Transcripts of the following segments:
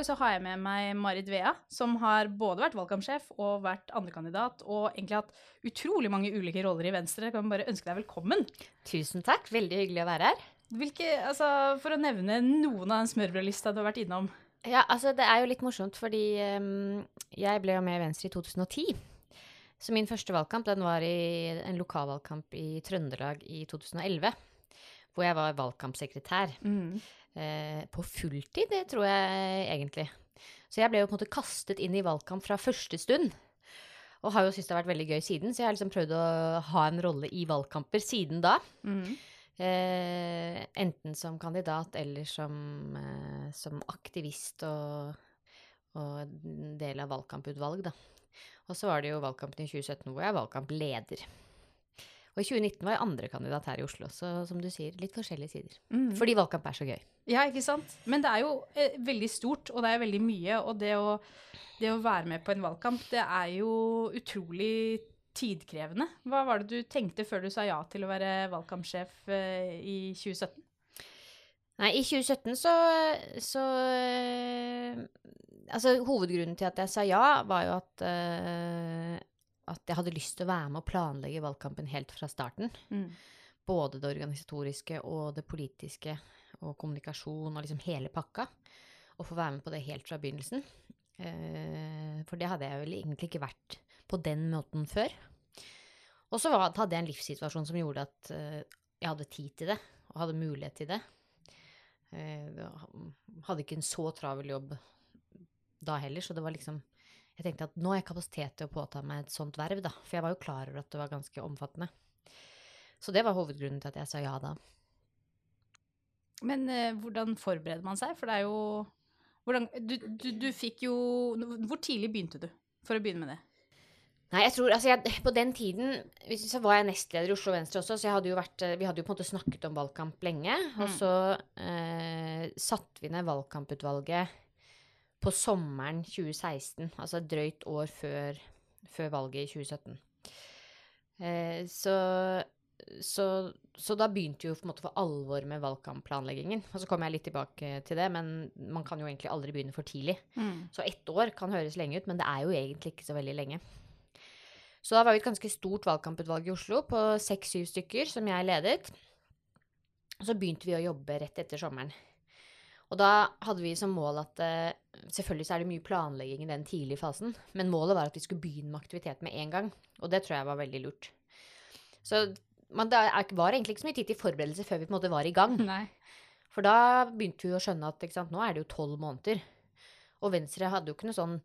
dag så har jeg med meg Marit Vea, som har både vært valgkampsjef og vært andrekandidat, og egentlig hatt utrolig mange ulike roller i Venstre. Jeg kan bare ønske deg velkommen. Tusen takk. Veldig hyggelig å være her. Hvilke, altså, for å nevne noen av den smørbrødlista du har vært innom. Ja, altså det er jo litt morsomt, fordi um, jeg ble jo med i Venstre i 2010. Så min første valgkamp den var i en lokalvalgkamp i Trøndelag i 2011. Hvor jeg var valgkampsekretær. Mm. Eh, på fulltid, det tror jeg egentlig. Så jeg ble jo på en måte kastet inn i valgkamp fra første stund. Og har jo syntes det har vært veldig gøy siden, så jeg har liksom prøvd å ha en rolle i valgkamper siden da. Mm. Eh, enten som kandidat eller som, eh, som aktivist og, og del av valgkamputvalg, da. Og så var det jo valgkampen i 2017 hvor jeg er valgkampleder. Og i 2019 var jeg andrekandidat her i Oslo, så som du sier, litt forskjellige sider. Mm. Fordi valgkamp er så gøy. Ja, ikke sant? Men det er jo eh, veldig stort, og det er veldig mye. Og det å, det å være med på en valgkamp, det er jo utrolig tidkrevende. Hva var det du tenkte før du sa ja til å være valgkampsjef eh, i 2017? Nei, i 2017 så, så eh, Altså, hovedgrunnen til at jeg sa ja, var jo at eh, at jeg hadde lyst til å være med og planlegge valgkampen helt fra starten. Mm. Både det organisatoriske og det politiske og kommunikasjon og liksom hele pakka. Og få være med på det helt fra begynnelsen. Eh, for det hadde jeg vel egentlig ikke vært på den måten før. Og så hadde jeg en livssituasjon som gjorde at eh, jeg hadde tid til det, og hadde mulighet til det. Eh, jeg hadde ikke en så travel jobb da heller, så det var liksom jeg tenkte at nå har jeg kapasitet til å påta meg et sånt verv, da. For jeg var jo klar over at det var ganske omfattende. Så det var hovedgrunnen til at jeg sa ja da. Men eh, hvordan forbereder man seg? For det er jo hvordan, du, du, du fikk jo Hvor tidlig begynte du? For å begynne med det. Nei, jeg tror, altså jeg, På den tiden så var jeg nestleder i Oslo Venstre også, så jeg hadde jo vært, vi hadde jo på en måte snakket om valgkamp lenge. Og Mm. så eh, satte vi ned valgkamputvalget på sommeren 2016, altså et drøyt år før, før valget i 2017. Eh, så, så, så da begynte jo på en måte for alvor med valgkampplanleggingen. Og så kommer jeg litt tilbake til det, men man kan jo egentlig aldri begynne for tidlig. Så ett år kan høres lenge ut, men det er jo egentlig ikke så veldig lenge. Så da var vi et ganske stort valgkamputvalg i Oslo på seks-syv stykker som jeg ledet. Og så begynte vi å jobbe rett etter sommeren. Og da hadde vi som mål at eh, Selvfølgelig så er det mye planlegging i den tidlige fasen, men målet var at vi skulle begynne med aktivitet med en gang. Og det tror jeg var veldig lurt. Så man, det var egentlig ikke så mye tid til forberedelse før vi på en måte var i gang. Nei. For da begynte vi å skjønne at sant, nå er det jo tolv måneder. Og Venstre hadde jo ikke noe sånn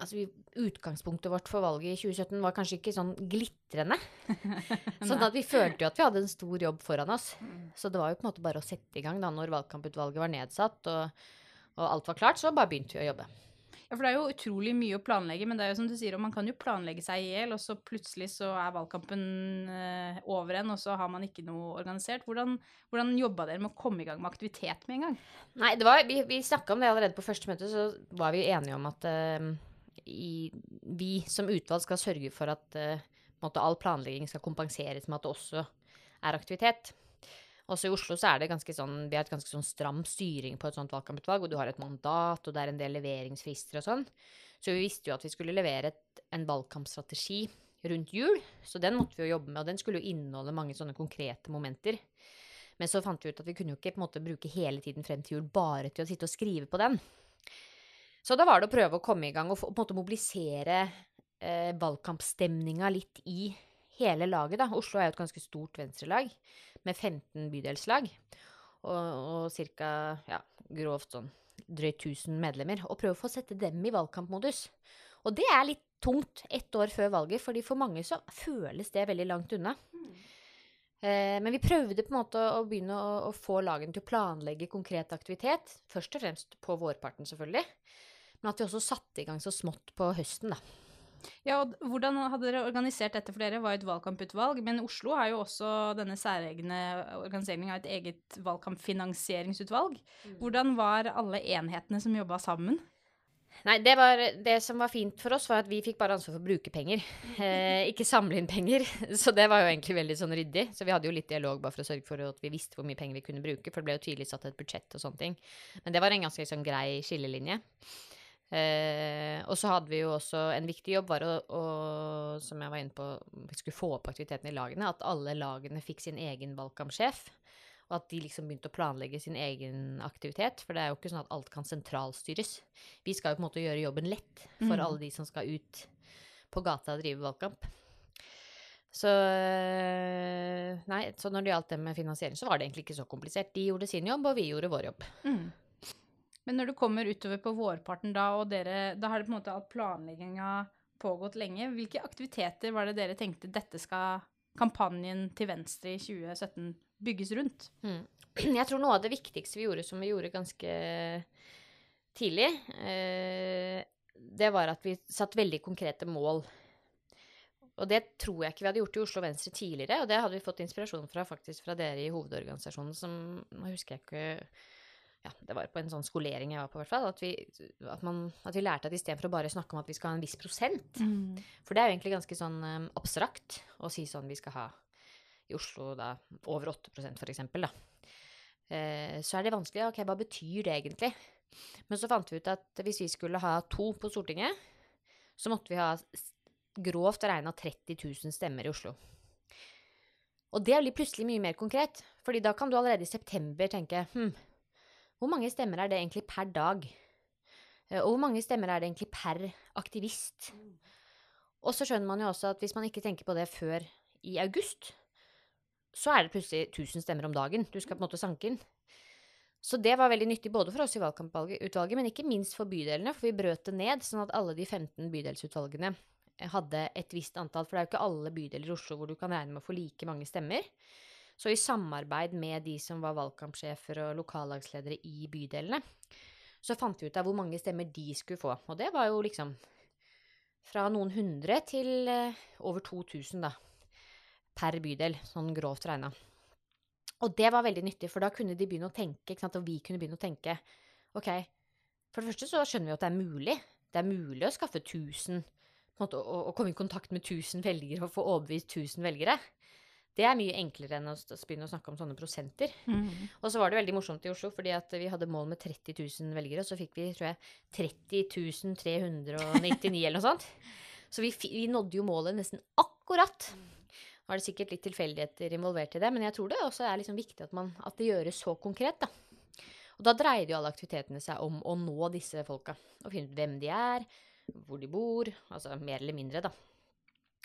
Altså, vi, Utgangspunktet vårt for valget i 2017 var kanskje ikke sånn glitrende. sånn at vi følte jo at vi hadde en stor jobb foran oss. Så det var jo på en måte bare å sette i gang da når valgkamputvalget var nedsatt og, og alt var klart, så bare begynte vi å jobbe. Ja, for det er jo utrolig mye å planlegge, men det er jo som du sier, man kan jo planlegge seg i hjel, og så plutselig så er valgkampen eh, over en, og så har man ikke noe organisert. Hvordan, hvordan jobba dere med å komme i gang med aktivitet med en gang? Nei, det var, vi, vi snakka om det allerede på første møte, så var vi enige om at eh, i, vi som utvalg skal sørge for at eh, måte all planlegging skal kompenseres med at det også er aktivitet. Også i Oslo så er det ganske sånn, vi har et ganske sånn stram styring på et sånt valgkamputvalg, og du har et mandat, og det er en del leveringsfrister og sånn. Så vi visste jo at vi skulle levere et, en valgkampstrategi rundt jul, så den måtte vi jo jobbe med, og den skulle jo inneholde mange sånne konkrete momenter. Men så fant vi ut at vi kunne jo ikke på en måte bruke hele tiden frem til jul bare til å sitte og skrive på den. Så da var det å prøve å komme i gang og på en måte mobilisere eh, valgkampstemninga litt i hele laget. da. Oslo er jo et ganske stort venstrelag med 15 bydelslag og, og ca. Ja, grovt sånn drøyt 1000 medlemmer. Og prøve å få sette dem i valgkampmodus. Og det er litt tungt ett år før valget, fordi for mange så føles det veldig langt unna. Eh, men vi prøvde på en måte å begynne å, å få lagene til å planlegge konkret aktivitet. Først og fremst på vårparten, selvfølgelig. Men at vi også satte i gang så smått på høsten, da. Ja, og hvordan hadde dere organisert dette? For dere var et valgkamputvalg, men Oslo har jo også denne særegne organiseringen av et eget valgkampfinansieringsutvalg. Hvordan var alle enhetene som jobba sammen? Nei, det, var, det som var fint for oss, var at vi fikk bare ansvar for å bruke penger. Eh, ikke samle inn penger. Så det var jo egentlig veldig sånn ryddig. Så vi hadde jo litt dialog bare for å sørge for at vi visste hvor mye penger vi kunne bruke, for det ble jo tydelig satt et budsjett og sånne ting. Men det var en ganske sånn grei skillelinje. Eh, og så hadde vi jo også en viktig jobb, var å, å, som jeg var inne på, vi skulle få opp aktiviteten i lagene. At alle lagene fikk sin egen valgkampsjef. Og at de liksom begynte å planlegge sin egen aktivitet. For det er jo ikke sånn at alt kan sentralstyres. Vi skal jo på en måte gjøre jobben lett for Mm. alle de som skal ut på gata og drive valgkamp. Så øh, Nei, så når det gjaldt det med finansiering, så var det egentlig ikke så komplisert. De gjorde sin jobb, og vi gjorde vår jobb. Mm. Men når du kommer utover på vårparten da, og dere, da har det på en måte all planlegginga pågått lenge, hvilke aktiviteter var det dere tenkte dette skal kampanjen til Venstre i 2017 bygges rundt? Mm. Jeg tror noe av det viktigste vi gjorde, som vi gjorde ganske tidlig, eh, det var at vi satt veldig konkrete mål. Og det tror jeg ikke vi hadde gjort i Oslo Venstre tidligere, og det hadde vi fått inspirasjon fra faktisk fra dere i hovedorganisasjonen som Nå husker jeg ikke ja, det var på en sånn skolering jeg var på, hvert fall. At vi, at man, at vi lærte at istedenfor å bare snakke om at vi skal ha en viss prosent, for det er jo egentlig ganske sånn um, abstrakt å si sånn vi skal ha i Oslo da over 8% for eksempel, da. Eh, så er det vanskelig. Ok, hva betyr det egentlig? Men så fant vi ut at hvis vi skulle ha to på Stortinget, så måtte vi ha grovt regna 30 000 stemmer i Oslo. Og det blir plutselig mye mer konkret, fordi da kan du allerede i september tenke hm, hvor mange stemmer er det egentlig per dag? Eh, Og hvor mange stemmer er det egentlig per aktivist? Og så skjønner man jo også at hvis man ikke tenker på det før i august, så er det plutselig 1000 stemmer om dagen du skal på en måte sanke inn. Så det var veldig nyttig både for oss i valgkamputvalget, men ikke minst for bydelene, for vi brøt det ned sånn at alle de 15 bydelsutvalgene hadde et visst antall. For det er jo ikke alle bydeler i Oslo hvor du kan regne med å få like mange stemmer. Så i samarbeid med de som var valgkampsjefer og lokallagsledere i bydelene, så fant vi ut av hvor mange stemmer de skulle få. Og det var jo liksom fra noen hundre til eh, over 2000, da. Per bydel, sånn grovt regna. Og det var veldig nyttig, for da kunne de begynne å tenke, og vi kunne begynne å tenke Ok, for det første så skjønner vi at det er mulig. Det er mulig å skaffe 1000 på en måte, å, å komme i kontakt med 1000 velgere og få overbevist 1000 velgere. Det er mye enklere enn å begynne å snakke om sånne prosenter. Og så var det veldig morsomt i Oslo, fordi at vi hadde mål med 30 000 velgere, og så fikk vi, tror jeg, 30 399 eller noe sånt. Så vi, vi nådde jo målet nesten akkurat. Nå er det sikkert litt tilfeldigheter involvert i det, men jeg tror det også er liksom viktig at, man, at det gjøres så konkret, da. Og da dreide jo alle aktivitetene seg om å nå disse folka. Og finne ut hvem de er, hvor de bor, altså mer eller mindre, da.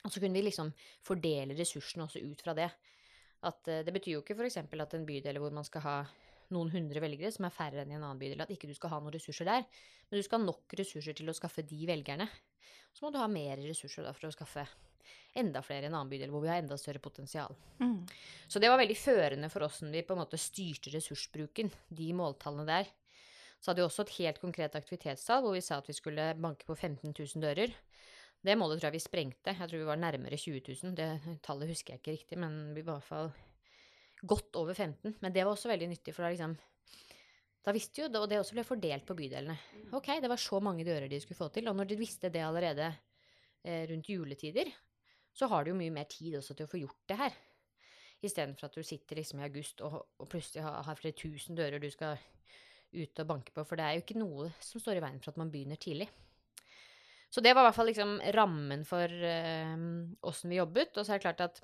Og så kunne vi liksom fordele ressursene også ut fra det. At eh, Det betyr jo ikke f.eks. at en bydel hvor man skal ha noen hundre velgere, som er færre enn i en annen bydel, at ikke du skal ha noen ressurser der. Men du skal ha nok ressurser til å skaffe de velgerne. Så må du ha mer ressurser da for å skaffe enda flere i en annen bydel hvor vi har enda større potensial. Så det var veldig førende for når vi på en måte styrte ressursbruken, de måltallene der. Så hadde vi også et helt konkret aktivitetstall hvor vi sa at vi skulle banke på 15 000 dører. Det målet tror jeg vi sprengte. Jeg tror vi var nærmere 20 000. Det tallet husker jeg ikke riktig, men vi var i hvert fall godt over 15. Men det var også veldig nyttig, for da liksom Da visste jo, og det også ble fordelt på bydelene. Ok, det var så mange dører de skulle få til. Og når de visste det allerede eh, rundt juletider, så har du jo mye mer tid også til å få gjort det her. Istedenfor at du sitter liksom i august og, og plutselig har, har flere tusen dører du skal ut og banke på. For det er jo ikke noe som står i veien for at man begynner tidlig. Så det var i hvert fall liksom rammen for åssen vi jobbet. Og så er det klart at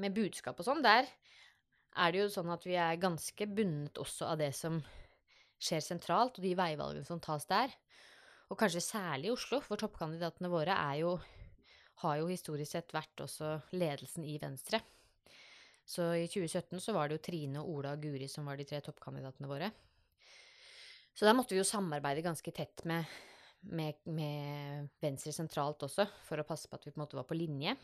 med budskap og sånn, der er det jo sånn at vi er ganske bundet også av det som skjer sentralt, og de veivalgene som tas der. Og kanskje særlig i Oslo, for toppkandidatene våre jo, har jo historisk sett vært også ledelsen i Venstre. Så i 2017 så var det jo Trine, Ola og Guri som var de tre toppkandidatene våre. Så der måtte vi jo samarbeide ganske tett med, med, med Venstre sentralt også, for å passe på at vi på en måte var på linje.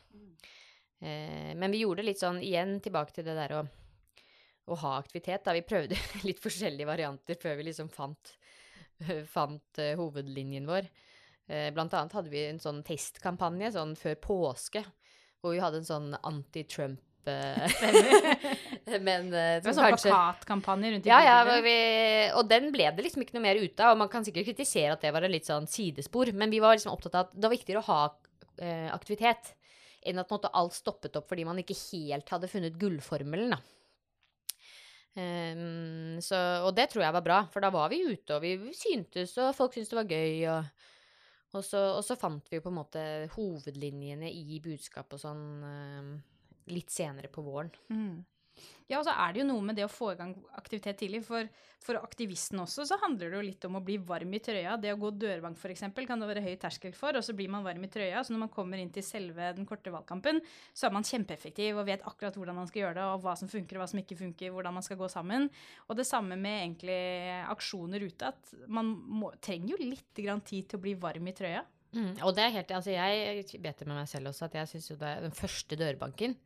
Eh, men vi gjorde litt sånn, igjen tilbake til det der å, å ha aktivitet. Da vi prøvde litt forskjellige varianter før vi liksom fant, fant uh, hovedlinjen vår. Eh, blant annet hadde vi en sånn testkampanje sånn før påske, hvor vi hadde en sånn anti-Trump eh, Men eh, Det var sånn plakatkampanje rundt i ja, ja, vi, og den ble det liksom ikke noe mer ut av. Og man kan sikkert kritisere at det var en litt sånn sidespor, men vi var liksom opptatt av at det var viktigere å ha eh, aktivitet enn at måte, alt stoppet opp fordi man ikke helt hadde funnet gullformelen, da. Um, så, og det tror jeg var bra, for da var vi ute, og vi syntes, og folk syntes det var gøy. Og, og, så, og så fant vi jo på en måte hovedlinjene i budskapet og sånn ehm, litt senere på våren. Mm. Ja, og så er det jo noe med det å få i gang aktivitet tidlig. For, for aktivisten også så handler det jo litt om å bli varm i trøya. Det å gå dørbank f.eks. kan det være høy terskel for, og så blir man varm i trøya. Så når man kommer inn til selve den korte valgkampen, så er man kjempeeffektiv og vet akkurat hvordan man skal gjøre det, og hva som funker og hva som ikke funker, hvordan man skal gå sammen. Og det samme med egentlig aksjoner ute, at man må, trenger jo litt grann tid til å bli varm i trøya. Mm, og det er helt, altså jeg vet det med meg selv også, at jeg syns jo det den første dørbanken,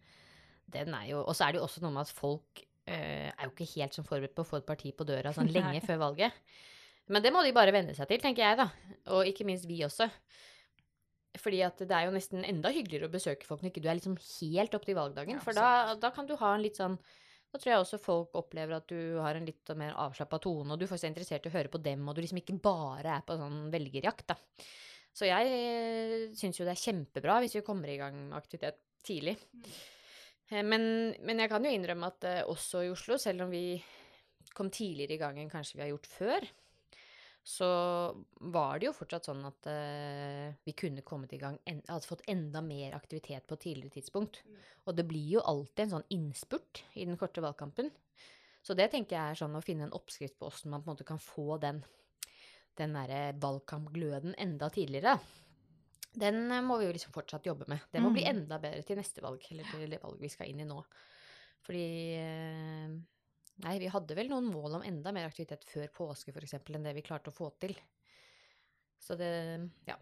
den er jo Og så er det jo også noe med at folk eh, er jo ikke helt sånn forberedt på å få et parti på døra sånn lenge før valget. Men det må de bare venne seg til, tenker jeg, da. Og ikke minst vi også. Fordi at det er jo nesten enda hyggeligere å besøke folk når ikke du er liksom helt opp til valgdagen. Ja, for da, da kan du ha en litt sånn Da tror jeg også folk opplever at du har en litt mer avslappa tone, og du faktisk er interessert i å høre på dem, og du liksom ikke bare er på sånn velgerjakt, da. Så jeg syns jo det er kjempebra hvis vi kommer i gang med aktivitet tidlig. Eh, Men, men jeg kan jo innrømme at eh, også i Oslo, selv om vi kom tidligere i gang enn kanskje vi har gjort før, så var det jo fortsatt sånn at eh, vi kunne kommet i gang Hadde fått enda mer aktivitet på et tidligere tidspunkt. Og det blir jo alltid en sånn innspurt i den korte valgkampen. Så det tenker jeg er sånn å finne en oppskrift på åssen man på en måte kan få den, den derre valgkampgløden enda tidligere. Den eh, må vi jo liksom fortsatt jobbe med. Det må bli Mhm. enda bedre til neste valg, eller til det valget vi skal inn i nå. Fordi eh, Nei, vi hadde vel noen mål om enda mer aktivitet før påske, f.eks., enn det vi klarte å få til. Så det Ja.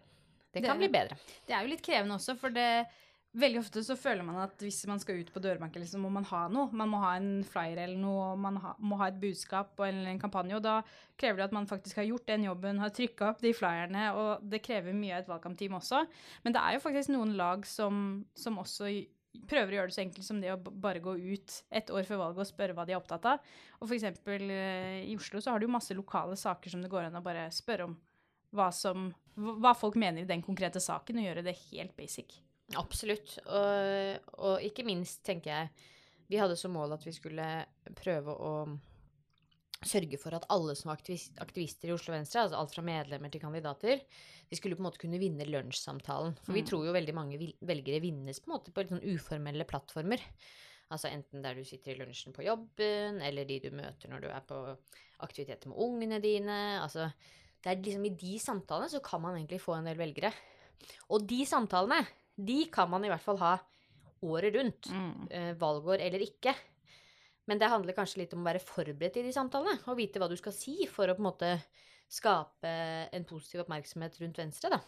Det Det- kan bli bedre. Det er jo litt krevende også, for det Veldig ofte så føler man at hvis man skal ut på dørbanken, liksom, må man ha noe. Man må ha en flyer eller noe, man ha, må ha et budskap eller en, kampanje. Og da krever det at man faktisk har gjort den jobben, har trykka opp de flyerne, og det krever mye av et valgkampteam også. Men det er jo faktisk noen lag som, som også prøver å gjøre det så enkelt som det å bare gå ut et år før valget og spørre hva de er opptatt av. Og eksempel eh, i Oslo så har du masse lokale saker som det går an å bare spørre om hva, som, hva folk mener i den konkrete saken, og gjøre det helt basic. Absolutt. Og, og ikke minst, tenker jeg, vi hadde som mål at vi skulle prøve å sørge for at alle som var aktivis- aktivister i Oslo Venstre, altså alt fra medlemmer til kandidater, de skulle på en måte kunne vinne lunsjsamtalen. For vi Mm. tror jo veldig mange velgere vinnes på en måte på litt sånn uformelle plattformer. Altså enten der du sitter i lunsjen på jobben, eller de du møter når du er på aktiviteter med ungene dine. Altså, det er liksom i de samtalene så kan man egentlig få en del velgere. Og de samtalene, de kan man i hvert fall ha året rundt. Eh, valgår eller ikke. Men det handler kanskje litt om å være forberedt i de samtalene, og vite hva du skal si for å på en måte skape en positiv oppmerksomhet rundt Venstre, da.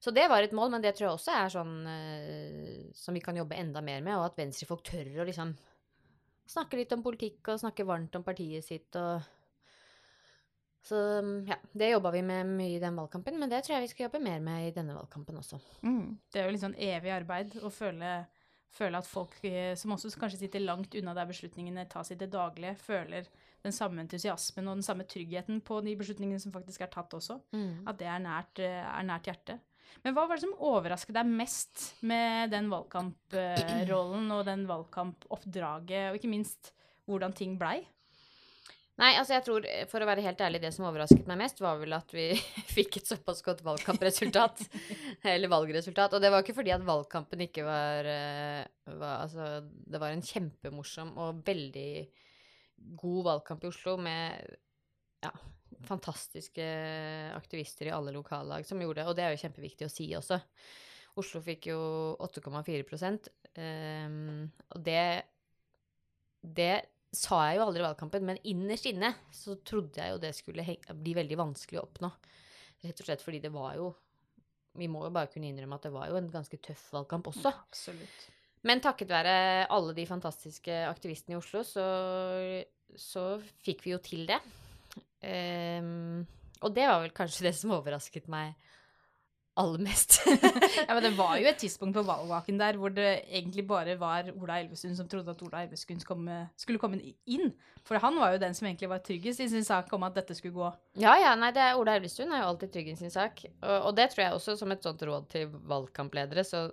Så det var et mål, men det tror jeg også er sånn eh, som vi kan jobbe enda mer med, og at venstrefolk tør å liksom snakke litt om politikk og snakke varmt om partiet sitt og Så ja, det jobba vi med mye i den valgkampen, men det tror jeg vi skal jobbe mer med i denne valgkampen også. Mm. Det er jo litt sånn evig arbeid å føle, føle at folk eh, som også kanskje sitter langt unna der beslutningene tas i det daglige, føler den samme entusiasmen og den samme tryggheten på de beslutningene som faktisk er tatt også. At det er nært, eh, er nært hjertet. Men hva var det som overrasket deg mest med den valgkamprollen og den valgkampoppdraget, og ikke minst hvordan ting blei? Nei, altså jeg tror, eh, for å være helt ærlig, det som overrasket meg mest, var vel at vi fikk et såpass godt valgkampresultat. Eller valgresultat. Og det var ikke fordi at valgkampen ikke var, eh, var Altså, det var en kjempemorsom og veldig god valgkamp i Oslo med ja, fantastiske aktivister i alle lokallag som gjorde det. Og det er jo kjempeviktig å si også. Oslo fikk jo 8,4 um, og det Det sa jeg jo aldri i valgkampen, men innerst inne så trodde jeg jo det skulle bli veldig vanskelig å oppnå. Rett og slett fordi det var jo Vi må jo bare kunne innrømme at det var jo en ganske tøff valgkamp også. Absolutt. Men takket være alle de fantastiske aktivistene i Oslo, så, så fikk vi jo til det. Um, og det var vel kanskje det som overrasket meg aller mest. Ja, men Det var jo et tidspunkt på valgvaken der hvor det egentlig bare var Ola Elvestuen som trodde at Ola Elvestuen skulle komme, skulle komme inn. For han var jo den som egentlig var tryggest i sin sak om at dette skulle gå. Ja, ja, nei, det er Ola Elvestuen er jo alltid trygg i sin sak. Og, og det tror jeg også som et sånt råd til valgkampledere, så,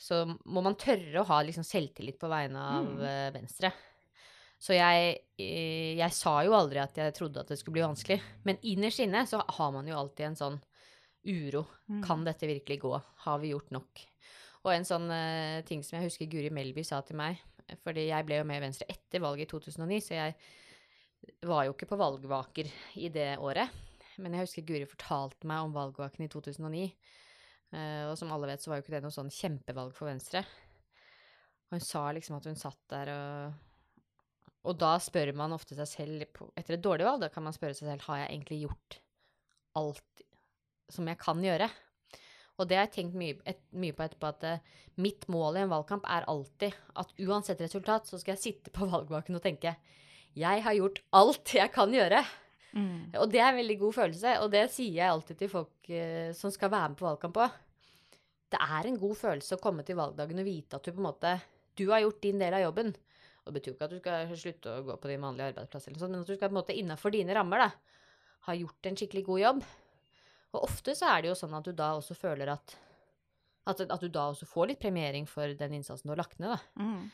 så må man tørre å ha liksom selvtillit på vegne av Mm. eh, Venstre. Så jeg, eh, jeg sa jo aldri at jeg trodde at det skulle bli vanskelig. Men innerst inne så har man jo alltid en sånn uro. Mm. Kan dette virkelig gå? Har vi gjort nok? Og en sånn uh, ting som jeg husker Guri Melby sa til meg, fordi jeg ble jo med i Venstre etter valget i 2009, så jeg var jo ikke på valgvaker i det året. Men jeg husker Guri fortalte meg om valgvaken i 2009. Uh, og som alle vet, så var jo ikke det noe sånn kjempevalg for Venstre. Og hun sa liksom at hun satt der og Og da spør man ofte seg selv på, Etter et dårlig valg, da kan man spørre seg selv har jeg egentlig gjort alt som jeg kan gjøre. Og det har jeg tenkt mye, et, mye på etterpå, at uh, mitt mål i en valgkamp er alltid at uansett resultat, så skal jeg sitte på valgvaken og tenke jeg har gjort alt jeg kan gjøre. Mm. Og det er en veldig god følelse, og det sier jeg alltid til folk uh, som skal være med på valgkamp òg. Det er en god følelse å komme til valgdagen og vite at du på en måte du har gjort din del av jobben. Og det betyr jo ikke at du skal slutte å gå på din vanlige arbeidsplass, eller sånt, men at du skal på en måte innafor dine rammer da, ha gjort en skikkelig god jobb. Og ofte så er det jo sånn at du da også føler at at, at du da også får litt premiering for den innsatsen du har lagt ned, da. Mm.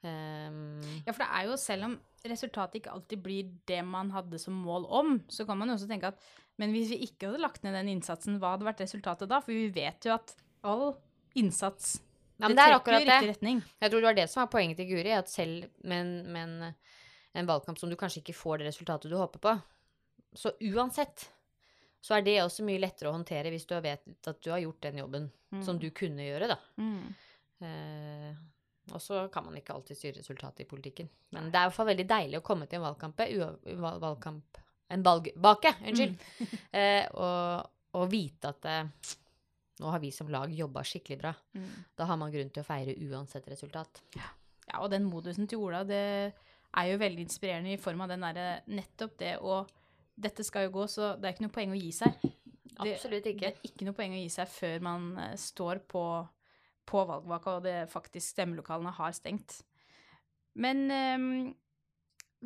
Um, Ja, for det er jo, selv om resultatet ikke alltid blir det man hadde som mål om, så kan man jo også tenke at men hvis vi ikke hadde lagt ned den innsatsen, hva hadde vært resultatet da? For vi vet jo at all innsats Ja, det det er trekker i riktig retning. Jeg tror det var det som var poenget til Guri, at selv med med en, en valgkamp som du kanskje ikke får det resultatet du håper på, så uansett så er det også mye lettere å håndtere hvis du vet at du har gjort den jobben som du kunne gjøre, da. Mm. Eh, og så kan man ikke alltid styre resultatet i politikken. Men det er i hvert fall veldig deilig å komme til en valgkamp, valgkamp En valgbake, unnskyld. eh, og, og vite at eh, nå har vi som lag jobba skikkelig bra. Mm. Da har man grunn til å feire uansett resultat. Ja, og den modusen til Ola, det er jo veldig inspirerende i form av den derre nettopp det å Dette skal jo gå, så det er ikke noe poeng å gi seg. Det- Absolutt Det er ikke noe poeng å gi seg før man eh, står på, på valgvaka og det faktisk stemmelokalene har stengt. Men um,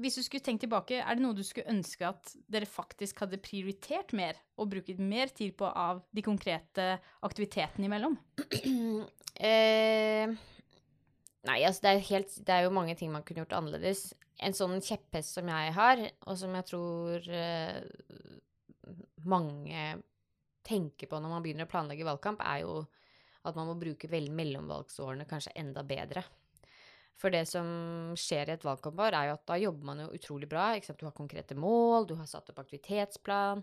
hvis du skulle tenkt tilbake, er det noe du skulle ønske at dere faktisk hadde prioritert mer og brukt mer tid på av de konkrete aktivitetene imellom? Eh, nei, altså det er, helt, det er jo mange ting man kunne gjort annerledes. En sånn kjepphest som jeg har, og som jeg tror eh, mange tenker på når man begynner å planlegge valgkamp, er jo at man må bruke vel mellomvalgsårene kanskje enda bedre. For det som skjer i et valgkampår, er jo at da jobber man jo utrolig bra. Du har konkrete mål, du har satt opp aktivitetsplan.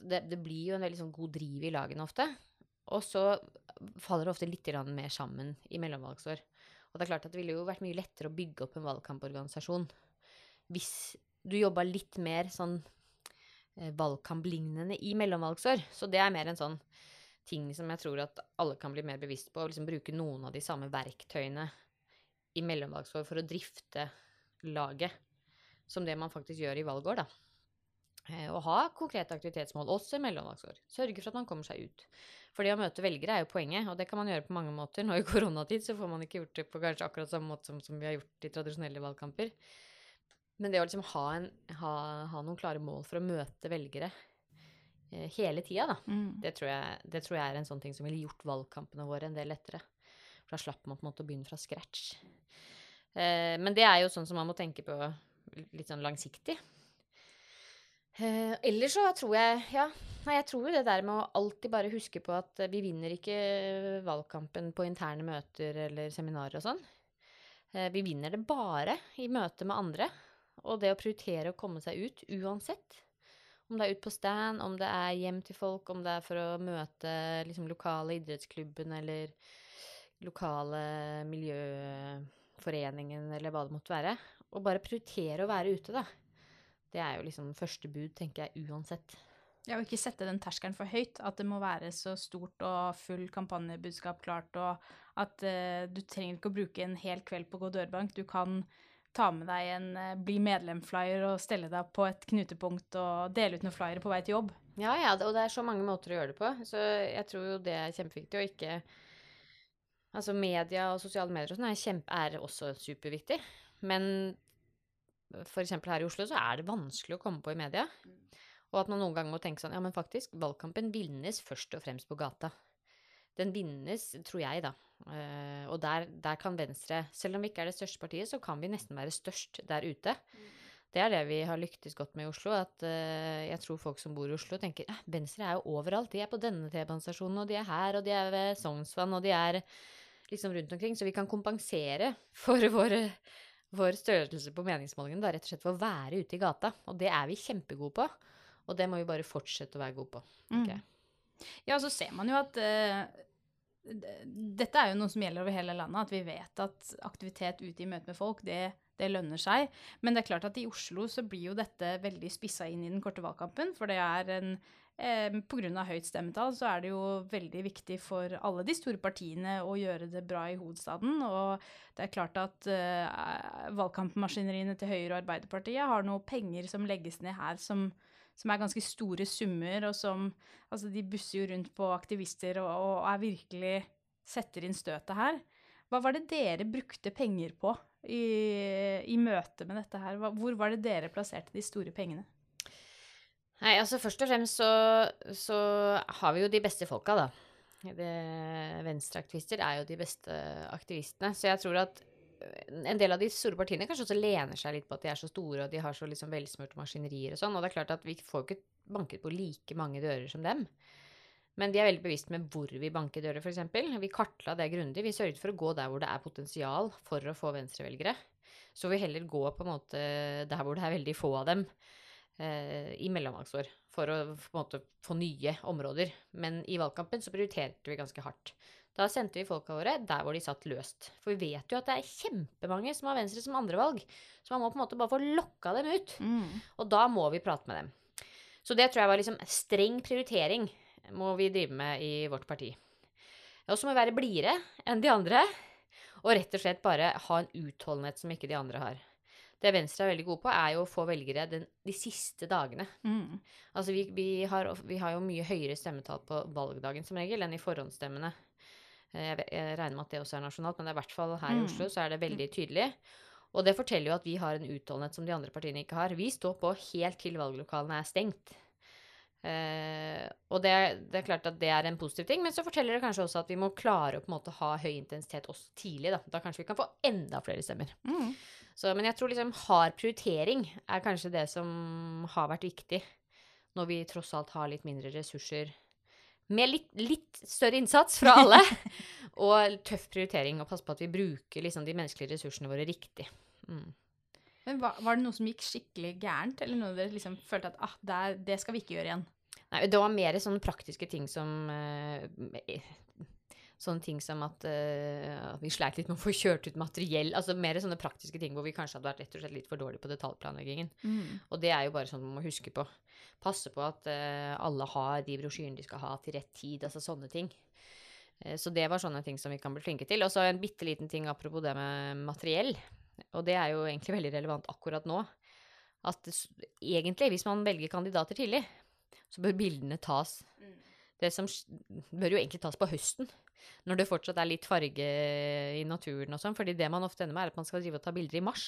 Det, det blir jo en veldig sånn god driv i lagene ofte. Og så faller det ofte litt mer sammen i mellomvalgsår. Og det er klart at det ville jo vært mye lettere å bygge opp en valgkamporganisasjon hvis du jobba litt mer sånn eh, valgkamplignende i mellomvalgsår. Så det er mer en sånn ting som jeg tror at alle kan bli mer bevisst på, å liksom bruke noen av de samme verktøyene i mellomvalgsår for å drifte laget som det man faktisk gjør i valgår, da. Eh, Og ha konkrete aktivitetsmål også i mellomvalgsår. Sørge for at man kommer seg ut. For det å møte velgere er jo poenget, og det kan man gjøre på mange måter. Nå i koronatid så får man ikke gjort det på kanskje akkurat samme måte som, som vi har gjort i tradisjonelle valgkamper. Men det å liksom ha, en, ha, ha noen klare mål for å møte velgere eh, hele tida, da, det tror, jeg, det tror jeg er en sånn ting som ville gjort valgkampene våre en del lettere. For da slapp man på en måte å begynne fra scratch. Eh, men det er jo sånn som man må tenke på litt sånn langsiktig. Eh, ellers så tror jeg Ja, nei, jeg tror jo det der med å alltid bare huske på at eh, vi vinner ikke valgkampen på interne møter eller seminarer og sånn. Eh, vi vinner det bare i møte med andre. Og det å prioritere å komme seg ut uansett. Om det er ut på stand, om det er hjem til folk, om det er for å møte liksom, lokale idrettsklubben eller lokale miljøforeningen eller hva det måtte være. Og bare prioritere å være ute, da. Det er jo liksom første bud, tenker jeg, uansett. Ja, og ikke sette den terskelen for høyt. At det må være så stort og full kampanjebudskap klart, og at uh, du trenger ikke å bruke en hel kveld på å gå dørbank. Du kan ta med deg en uh, bli medlem-flyer og stelle deg på et knutepunkt og dele ut noen flyere på vei til jobb. Ja, ja, og det er så mange måter å gjøre det på. Så jeg tror jo det er kjempeviktig, å ikke Altså media og sosiale medier og sånn er, er også superviktig. Men eksempel her i Oslo så er det vanskelig å komme på i media. Og at man noen ganger må tenke sånn Ja, men faktisk, valgkampen vinnes først og fremst på gata. Den vinnes, tror jeg, da. Uh, og der, der, kan Venstre, selv om vi ikke er det største partiet, så kan vi nesten være størst der ute. Mm. Det er det vi har lyktes godt med i Oslo. At uh, jeg tror folk som bor i Oslo, tenker at Venstre er jo overalt. De er på denne T-banestasjonen, og de er her, og de er ved Sognsvann, og de er liksom rundt omkring. Så vi kan kompensere for vår, vår størrelse på meningsmålingene er rett og slett for å være ute i gata. Og det er vi kjempegode på. Og det må vi bare fortsette å være gode på. Okay. Mm. Ja, så ser man jo at uh, dette er jo noe som gjelder over hele landet, at vi vet at aktivitet ute i møte med folk, det, det, lønner seg. Men det er klart at i Oslo så blir jo dette veldig spissa inn i den korte valgkampen. For det er en eh, Pga. høyt stemmetall så er det jo veldig viktig for alle de store partiene å gjøre det bra i hovedstaden. Og det er klart at eh, valgkampmaskineriene til Høyre og Arbeiderpartiet har noe penger som legges ned her som som er ganske store summer, og som Altså, de busser jo rundt på aktivister og, og er virkelig setter inn støtet her. Hva var det dere brukte penger på i, i møte med dette her? Hvor var det dere plasserte de store pengene? Nei, altså Først og fremst så, så har vi jo de beste folka, da. Venstreaktivister er jo de beste aktivistene. Så jeg tror at en del av de store partiene kanskje også lener seg litt på at de er så store og de har så liksom velsmurte maskinerier og sånn. Og det er klart at vi får ikke banket på like mange dører som dem. Men de er veldig bevisst med hvor vi banker dører, f.eks. Vi kartla det grundig. Vi sørget for å gå der hvor det er potensial for å få venstrevelgere. Så vi heller gå på en måte der hvor det er veldig få av dem i mellomvalgsår. For å på en måte få nye områder. Men i valgkampen så prioriterte vi ganske hardt. Da sendte vi folka våre der hvor de satt løst. For vi vet jo at det er kjempemange som har Venstre som andrevalg. Så man må på en måte bare få lokka dem ut. Mm. Og da må vi prate med dem. Så det tror jeg var liksom streng prioritering må vi drive med i vårt parti. Og så må vi være blidere enn de andre. Og rett og slett bare ha en utholdenhet som ikke de andre har. Det Venstre er veldig gode på, er jo å få velgere den, de siste dagene. Mm. Altså vi, vi, har, vi, har, jo mye høyere stemmetall på valgdagen som regel enn i forhåndsstemmene. Jeg, jeg regner med at det også er nasjonalt, men i hvert fall her mm. i Oslo så er det veldig tydelig. Og det forteller jo at vi har en utholdenhet som de andre partiene ikke har. Vi står på helt til valglokalene er stengt. Uh, og det, det, er klart at det er en positiv ting, men så forteller det kanskje også at vi må klare å på en måte ha høy intensitet også tidlig. Da, da kanskje vi kan få enda flere stemmer. Mm. Så, men jeg tror liksom hard prioritering er kanskje det som har vært viktig, når vi tross alt har litt mindre ressurser med litt, litt, større innsats fra alle. og tøff prioritering, og passe på at vi bruker liksom, de menneskelige ressursene våre riktig. Mm. Men var, var, det noe som gikk skikkelig gærent, eller noe dere liksom følte at ah, det, det, skal vi ikke gjøre igjen? Nei, det var mer sånne praktiske ting som uh, Sånne ting som at, uh, at vi sleit litt med å få kjørt ut materiell. Altså mer sånne praktiske ting hvor vi kanskje hadde vært rett og slett litt for dårlige på detaljplanleggingen. Mm. Og det er jo bare sånn man må huske på passe på at uh, alle har de brosjyrene de skal ha til rett tid, altså sånne ting. Uh, så det var sånne ting som vi kan bli flinke til. Og så en bitte liten ting apropos det med materiell, og det er jo egentlig veldig relevant akkurat nå. At egentlig, hvis man velger kandidater tidlig, så bør bildene tas. Mm. Det som bør jo egentlig tas på høsten, når det fortsatt er litt farge i naturen og sånn. fordi det man ofte ender med, er at man skal drive og ta bilder i mars.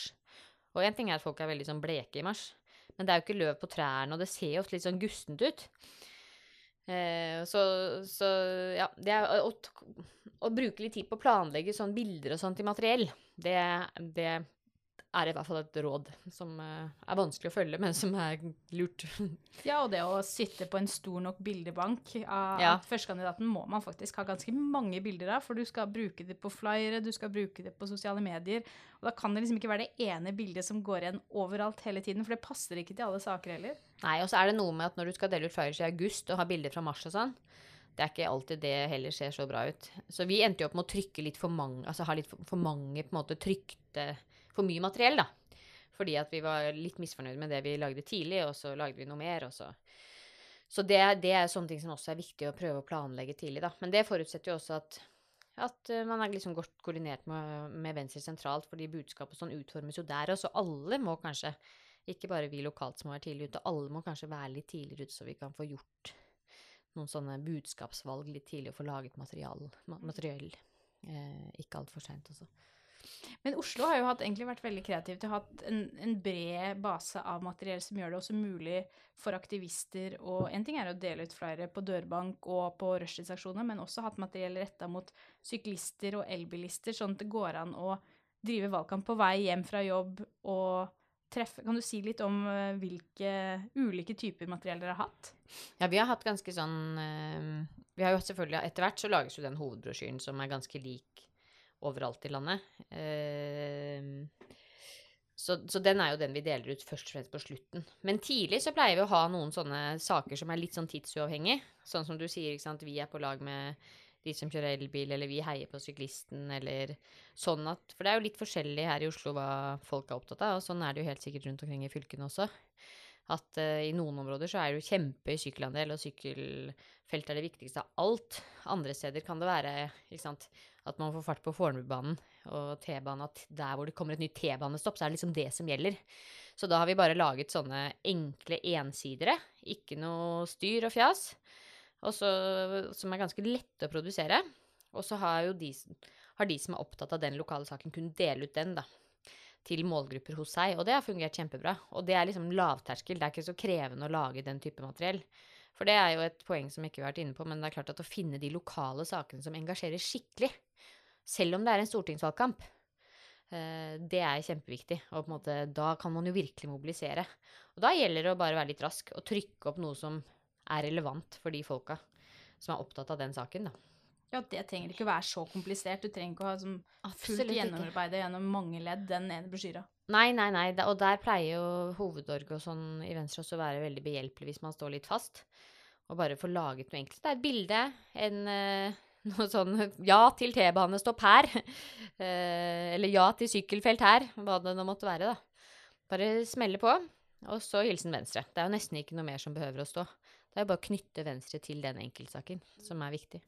Og én ting er at folk er veldig sånn bleke i mars, men det er jo ikke løv på trærne, og det ser jo litt sånn gustent ut. Eh, så, så, ja det er, å, å, bruke litt tid på å planlegge sånn bilder og sånt til materiell, det, det er i hvert fall et råd som uh, er vanskelig å følge, men som er lurt. ja, og det å sitte på en stor nok bildebank av ja. førstekandidaten må man faktisk ha ganske mange bilder av, for du skal bruke det på flyere, du skal bruke det på sosiale medier, og da kan det liksom ikke være det ene bildet som går igjen overalt hele tiden, for det passer ikke til alle saker heller. Nei, og så er det noe med at når du skal dele ut flyers i august og ha bilder fra mars og sånn, det er ikke alltid det heller ser så bra ut. Så vi endte jo opp med å trykke litt for mange, altså ha litt for, for mange på en måte trykte for mye materiell, da. Fordi at vi var litt misfornøyd med det vi lagde tidlig, og så lagde vi noe mer, og så Så det, det er sånne ting som også er viktig å prøve å planlegge tidlig, da. Men det forutsetter jo også at at eh, man er liksom godt koordinert med, med Venstre sentralt, fordi budskapet sånn utformes jo der. også. alle må kanskje Ikke bare vi lokalt som må være tidlig ute, alle må kanskje være litt tidligere ute, så vi kan få gjort noen sånne budskapsvalg litt tidlig og få laget material, ma materiell. Eh, ikke altfor seint også. Men Oslo har jo hatt, egentlig vært veldig kreativ til å ha hatt en, en, bred base av materiell som gjør det også mulig for aktivister. Og En ting er å dele ut flere på dørbank og på rushtidsaksjoner, men også hatt materiell retta mot syklister og elbilister, sånn at det går an å drive valgkamp på vei hjem fra jobb og treffe. Kan du si litt om uh, hvilke ulike typer materiell dere har hatt? Ja, vi har hatt ganske sånn uh, Vi har jo selvfølgelig Etter hvert så lages jo den hovedbrosjyren som er ganske lik overalt i landet. Uh, så, så, den er jo den vi deler ut først og fremst på slutten. Men tidlig så pleier vi å ha noen sånne saker som er litt sånn tidsuavhengig. Sånn som du sier, ikke sant, vi er på lag med de som kjører elbil, eller vi heier på syklisten, eller sånn at For det er jo litt forskjellig her i Oslo hva folk er opptatt av, og sånn er det jo helt sikkert rundt omkring i fylkene også. At uh, i noen områder så er det jo kjempehøy sykkelandel, og sykkelfelt er det viktigste av alt. Andre steder kan det være ikke sant, at man får fart på Fornebubanen og T-banen, at der hvor det kommer et nytt T-banestopp, så er det liksom det som gjelder. Så da har vi bare laget sånne enkle ensidere. Ikke noe styr og fjas også, som er ganske lette å produsere. Og så har jo de, har de som er opptatt av den lokale saken, kunnet dele ut den da, til målgrupper hos seg. Og det har fungert kjempebra. Og det er liksom lavterskel. Det er ikke så krevende å lage den type materiell. For det er jo et poeng som ikke vi har vært inne på, men det er klart at å finne de lokale sakene som engasjerer skikkelig, selv om det er en stortingsvalgkamp, eh, det er kjempeviktig. Og på en måte, da kan man jo virkelig mobilisere. Og da gjelder det å bare være litt rask og trykke opp noe som er relevant for de folka som er opptatt av den saken, da. Ja, det trenger ikke å være så komplisert. Du trenger ikke å ha som fullt gjennomarbeidet gjennom mange ledd den ene brosjyra. Nei, nei, nei. Og der pleier jo hovedorg og sånn i Venstre også å være veldig behjelpelig hvis man står litt fast. Og bare få laget noe enkelt. Det er et bilde, en uh, noe sånn ja til T-banestopp her. Uh, eller ja til sykkelfelt her. Hva det nå måtte være, da. Bare smelle på. Og så hilsen Venstre. Det er jo nesten ikke noe mer som behøver å stå. Det er jo bare å knytte Venstre til den enkeltsaken som er viktig.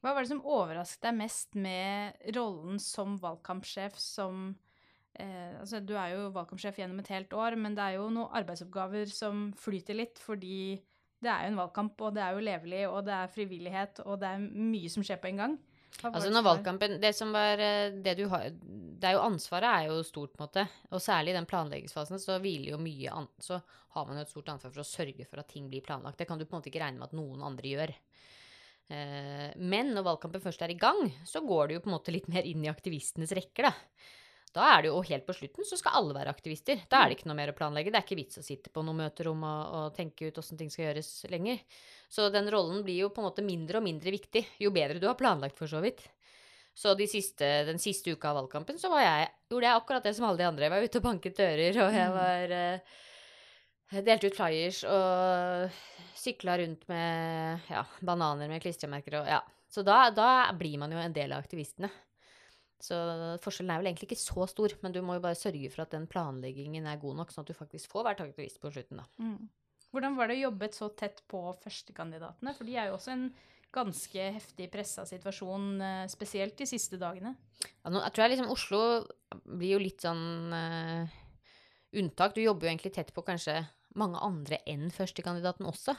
Hva var det som overrasket deg mest med rollen som valgkampsjef som eh, altså Du er jo valgkampsjef gjennom et helt år, men det er jo noen arbeidsoppgaver som flyter litt fordi det er jo en valgkamp, og det er jo levelig, og det er frivillighet, og det er mye som skjer på en gang. Altså når valgkampen Det som var eh, Det du har Det er jo ansvaret er jo stort, på en måte. Og særlig i den planleggingsfasen så hviler jo mye an, Så har man jo et stort ansvar for å sørge for at ting blir planlagt. Det kan du på en måte ikke regne med at noen andre gjør. Eh, men når valgkampen først er i gang, så går det jo på en måte litt mer inn i aktivistenes rekker, da. Da er det jo helt på slutten så skal alle være aktivister. Da er det ikke noe mer å planlegge. Det er ikke vits å sitte på noe møterom og, og tenke ut åssen ting skal gjøres lenger. Så den rollen blir jo på en måte mindre og mindre viktig jo bedre du har planlagt, for så vidt. Så de siste, den siste uka av valgkampen så jeg, gjorde jeg akkurat det som alle de andre. Jeg var ute og banket dører, og jeg mm. var uh, Delte ut flyers og sykla rundt med ja, bananer med klistremerker og ja. Så da, da blir man jo en del av aktivistene. Så forskjellen er vel egentlig ikke så stor, men du må jo bare sørge for at den planleggingen er god nok, sånn at du faktisk får vært aktivist på slutten, da. Mm. Hvordan var det å jobbe så tett på førstekandidatene? For de er jo også en ganske heftig pressa situasjon, eh, spesielt de siste dagene. Ja, nå, jeg tror jeg liksom Oslo blir jo litt sånn uh, unntak. Du jobber jo egentlig tett på kanskje mange andre enn førstekandidaten også.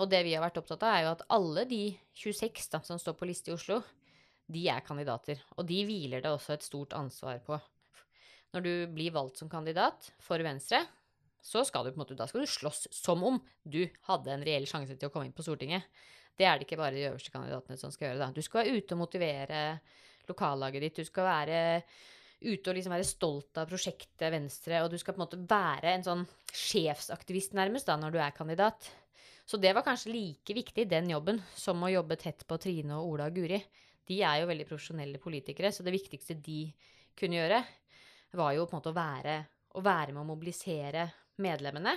Og det vi har vært opptatt av, er jo at alle de 26 da, som står på liste i Oslo, de er kandidater. Og de hviler det også et stort ansvar på. Når du blir valgt som kandidat for Venstre, så skal du på en måte, da skal du slåss som om du hadde en reell sjanse til å komme inn på Stortinget. Det er det ikke bare de øverste kandidatene som skal gjøre. da. Du skal være ute og motivere lokallaget ditt. Du skal være ute og liksom være stolt av prosjektet Venstre, og du skal på en måte være en sånn sjefsaktivist nærmest da, når du er kandidat. Så det var kanskje like viktig, den jobben, som å jobbe tett på Trine og Ola og Guri de er jo veldig profesjonelle politikere, så det viktigste de kunne gjøre, var jo på en måte å være, å være med å mobilisere medlemmene.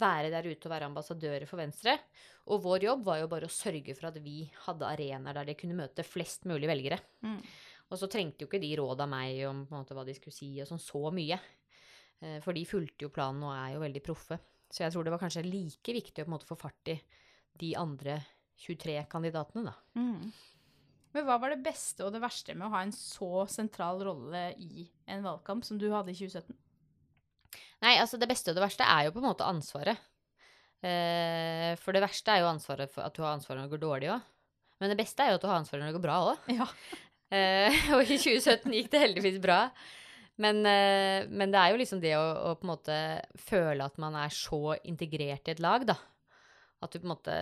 Være der ute og være ambassadører for Venstre. Og vår jobb var jo bare å sørge for at vi hadde arenaer der de kunne møte flest mulig velgere. Mm. Og så trengte jo ikke de råd av meg om måte, hva de skulle si, og sånn så mye. Eh, for de fulgte jo planen og er jo veldig proffe. Så jeg tror det var kanskje like viktig å på en måte få fart i de andre 23 kandidatene, da. Mm. Men hva var det beste og det verste med å ha en så sentral rolle i en valgkamp som du hadde i 2017? Nei, altså det beste og det verste er jo på en måte ansvaret. Eh, for det verste er jo ansvaret for at du har ansvaret når det går dårlig òg. Men det beste er jo at du har ansvaret når det går bra òg. Ja. Eh, og i 2017 gikk det heldigvis bra. Men, eh, men det er jo liksom det å, å på en måte føle at man er så integrert i et lag, da. At du på en måte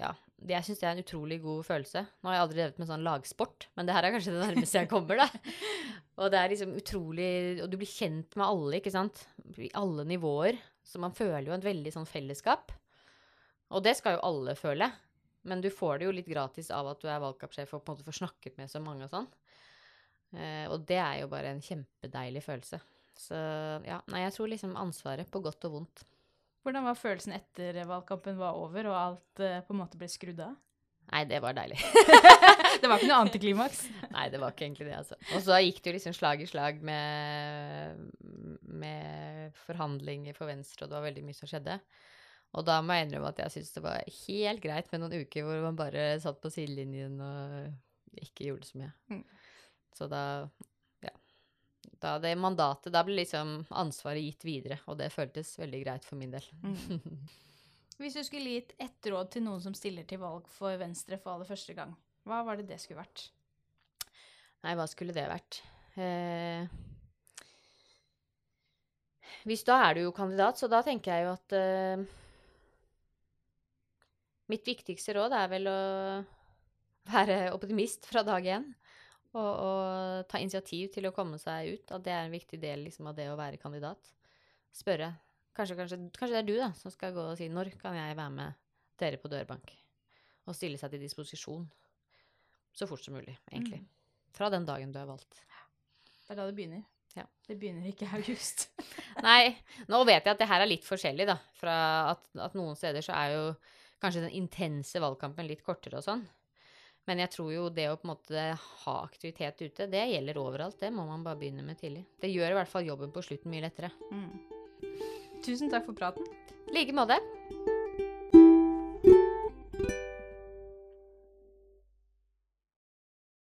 Ja. Det, syns jeg er en utrolig god følelse. Nå har jeg aldri drevet med sånn lagsport, men det her er kanskje det nærmeste jeg kommer, da. Og det er liksom utrolig Og du blir kjent med alle, ikke sant. I alle nivåer. Så man føler jo et veldig sånn fellesskap. Og det skal jo alle føle. Men du får det jo litt gratis av at du er valgkampsjef og på en måte får snakket med så mange og sånn. Eh, og det er jo bare en kjempedeilig følelse. Så ja, nei, jeg tror liksom ansvaret på godt og vondt. Hvordan var følelsen etter valgkampen var over og alt eh, på en måte ble skrudd av? Nei, det var deilig. Det var ikke noe antiklimaks? Nei, det var ikke egentlig det, altså. Og så gikk det jo liksom slag i slag med, med forhandlinger for Venstre, og det var veldig mye som skjedde. Og da må jeg innrømme at jeg syntes det var helt greit med noen uker hvor man bare satt på sidelinjen og ikke gjorde så mye. Mm. Så da Ja. Da det mandatet Da ble liksom ansvaret gitt videre, og det føltes veldig greit for min del. Mm. Hvis du skulle gitt ett råd til noen som stiller til valg for Venstre for aller første gang, hva var det det skulle vært? Nei, hva skulle det vært? Eh, hvis da er du jo kandidat, så da tenker jeg jo at eh, Mitt viktigste råd er vel å være optimist fra dag én. Og, og ta initiativ til å komme seg ut. At det er en viktig del liksom, av det å være kandidat. Spørre. Kanskje, kanskje, kanskje det er du da, som skal gå og si når kan jeg være med dere på dørbank? Og stille seg til disposisjon. Så fort som mulig, egentlig. Fra den dagen du er valgt. Det er da det begynner. Ja. Det begynner ikke i august. Nei, nå vet jeg at det her er litt forskjellig, da. Fra at, at noen steder så er jo kanskje den intense valgkampen litt kortere og sånn. Men jeg tror jo det å på en måte ha aktivitet ute, det gjelder overalt. Det må man bare begynne med tidlig. Det gjør i hvert fall jobben på slutten mye lettere. Mm. Tusen takk for praten. I like måte.